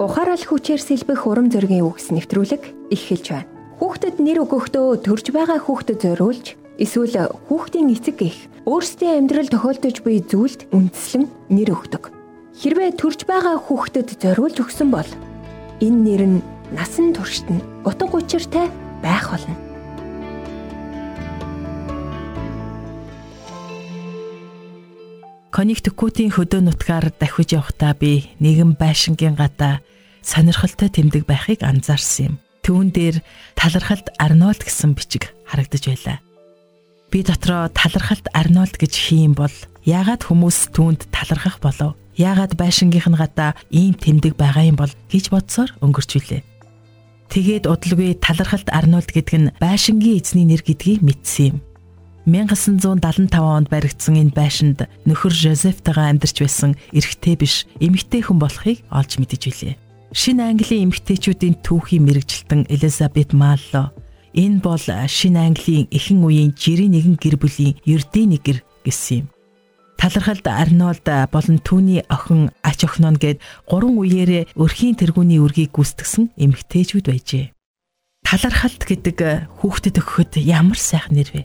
ухаарал хүчээр сэлбэх урам зоригийн үгс нэвтрүүлэг эхэлж байна. Хүүхдэд нэр өгөхдөө төрж байгаа хүүхдэд зориулж эсвэл хүүхдийн эцэг гих өөрсдийн амьдрал тохиолдож буй зүйлд үндэслэн нэр өгдөг. Хэрвээ төрж байгаа хүүхдэд зориулж өгсөн бол энэ нэр нь насан туршид нь утга учиртай байх болно. Коннектикутийн хөдөө нутгаар давхиж явахдаа би нэгэн байшингийн гадаа сонирхолтой тэмдэг байхыг анзаарсан юм. Түүн дээр талархалт Арнольд гэсэн бичиг харагдаж байлаа. Би дотроо талархалт Арнольд гэж хийм бол яагаад хүмүүс түүнд талархах болов? Яагаад байшингийнх нь гадаа ийм тэмдэг байгаа юм бол гэж бодсоор өнгөрч билээ. Тэгээд удалгүй талархалт Арнольд гэдэг нь байшингийн эзний нэр гэдгийг мэдсэн юм. 1975 онд баригдсан энэ байшинд нөхөр Жозефтайгаа амьдарч байсан эрэгтэй биш эмэгтэй хүн болохыг олж мэдэж билээ. Шинэ Английн эмэгтэйчүүдийн түүхийн мэрэгжилтэн Элизабет Малло энэ бол шинэ Английн эхэн үеийн жирийн нэгэн гэр бүлийн ердийн нэгэр гэсэн юм. Талархалд Арнольд болон түүний охин ач охиноо гээд гурван үеэрээ өрхийн тэргүүний үргийг гүйцэтгсэн эмэгтэйчүүд байжээ. Талархалт гэдэг хүүхдэд өгөхөд ямар сайхан нэр вэ?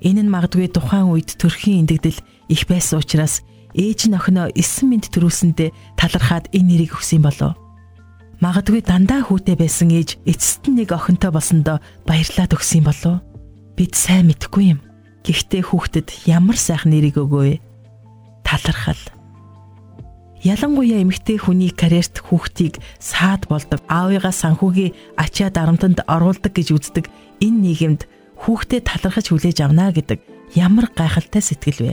Энэ нь магадгүй тухайн үед төрхийн эндэгдэл их байсан учраас ээж нь охиноо 9 минут төрүүлсэндээ талархаад энэ нэрийг өгсөн болов. Магадгүй дандаа хүүтэй байсан ээж эцэст нь нэг охинтой болсондоо баярлаад өгсөн болов. Бид сайн мэдэхгүй юм. Гэхдээ хүүхдэд ямар сайхан нэрийг өгөө вэ? Талархал. Ялангуяа эмэгтэй хүний карьерт хүүхдийг саад болдог, аавыгаа санхүүгийн ачаа дарамтанд оруулдаг гэж үздэг энэ нийгэмд хүүхдэд талархаж хүлээж авна гэдэг ямар гайхалтай сэтгэл вэ?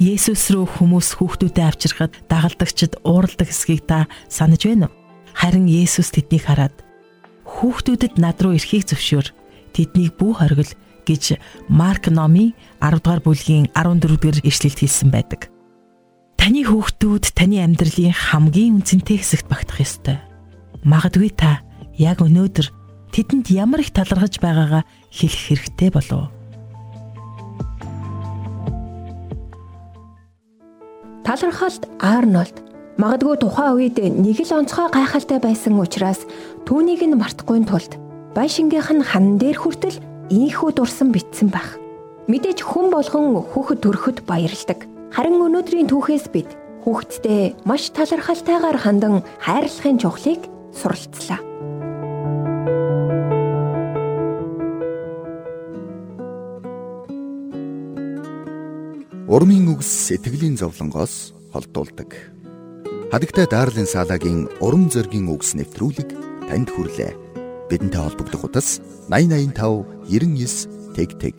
Есүс рүү хүмүүс хүүхдүүдэд авчирхад дагалдагчид уурладаг эсхийг та санаж байна уу? Харин Есүс тэднийг хараад хүүхдүүдэд над руу ирэхийг зөвшөөр. Тэднийг бүү хоригл гэж Марк номын 10 дугаар бүлгийн 14 дугаар ишлэлд хэлсэн байдаг. Таны хүүхдүүд таны амьдралын хамгийн үнцэнтэй хэсэгт багтах ёстой. Магадгүй та яг өнөөдөр тэдэнд ямар их талархаж байгаагаа хэлэх хэрэгтэй болов. Талархалт Арнольд магадгүй тухайн үед нэг л онцгой гайхалтай байсан учраас түүнийг нь мартахгүй тулд байшингийнх нь хан дээр хүртэл ийхүү дурсан битсэн байх. Мэдээж хүн болгон хүүхэд төрөхөд баярладаг. Харин өнөөдрийн түүхээс бид хүүхэдтэй маш талархалтайгаар хандан хайрлахын чухлыг суралцлаа. Урмын үгс сэтгэлийн зовлонгоос холдуулдаг. Хадагтай Дарлин Салагийн урам зоригийн үгс нэвтрүүлэг танд хүрлээ. Бидэнтэй холбогдох утас 8085 99 тэг тэг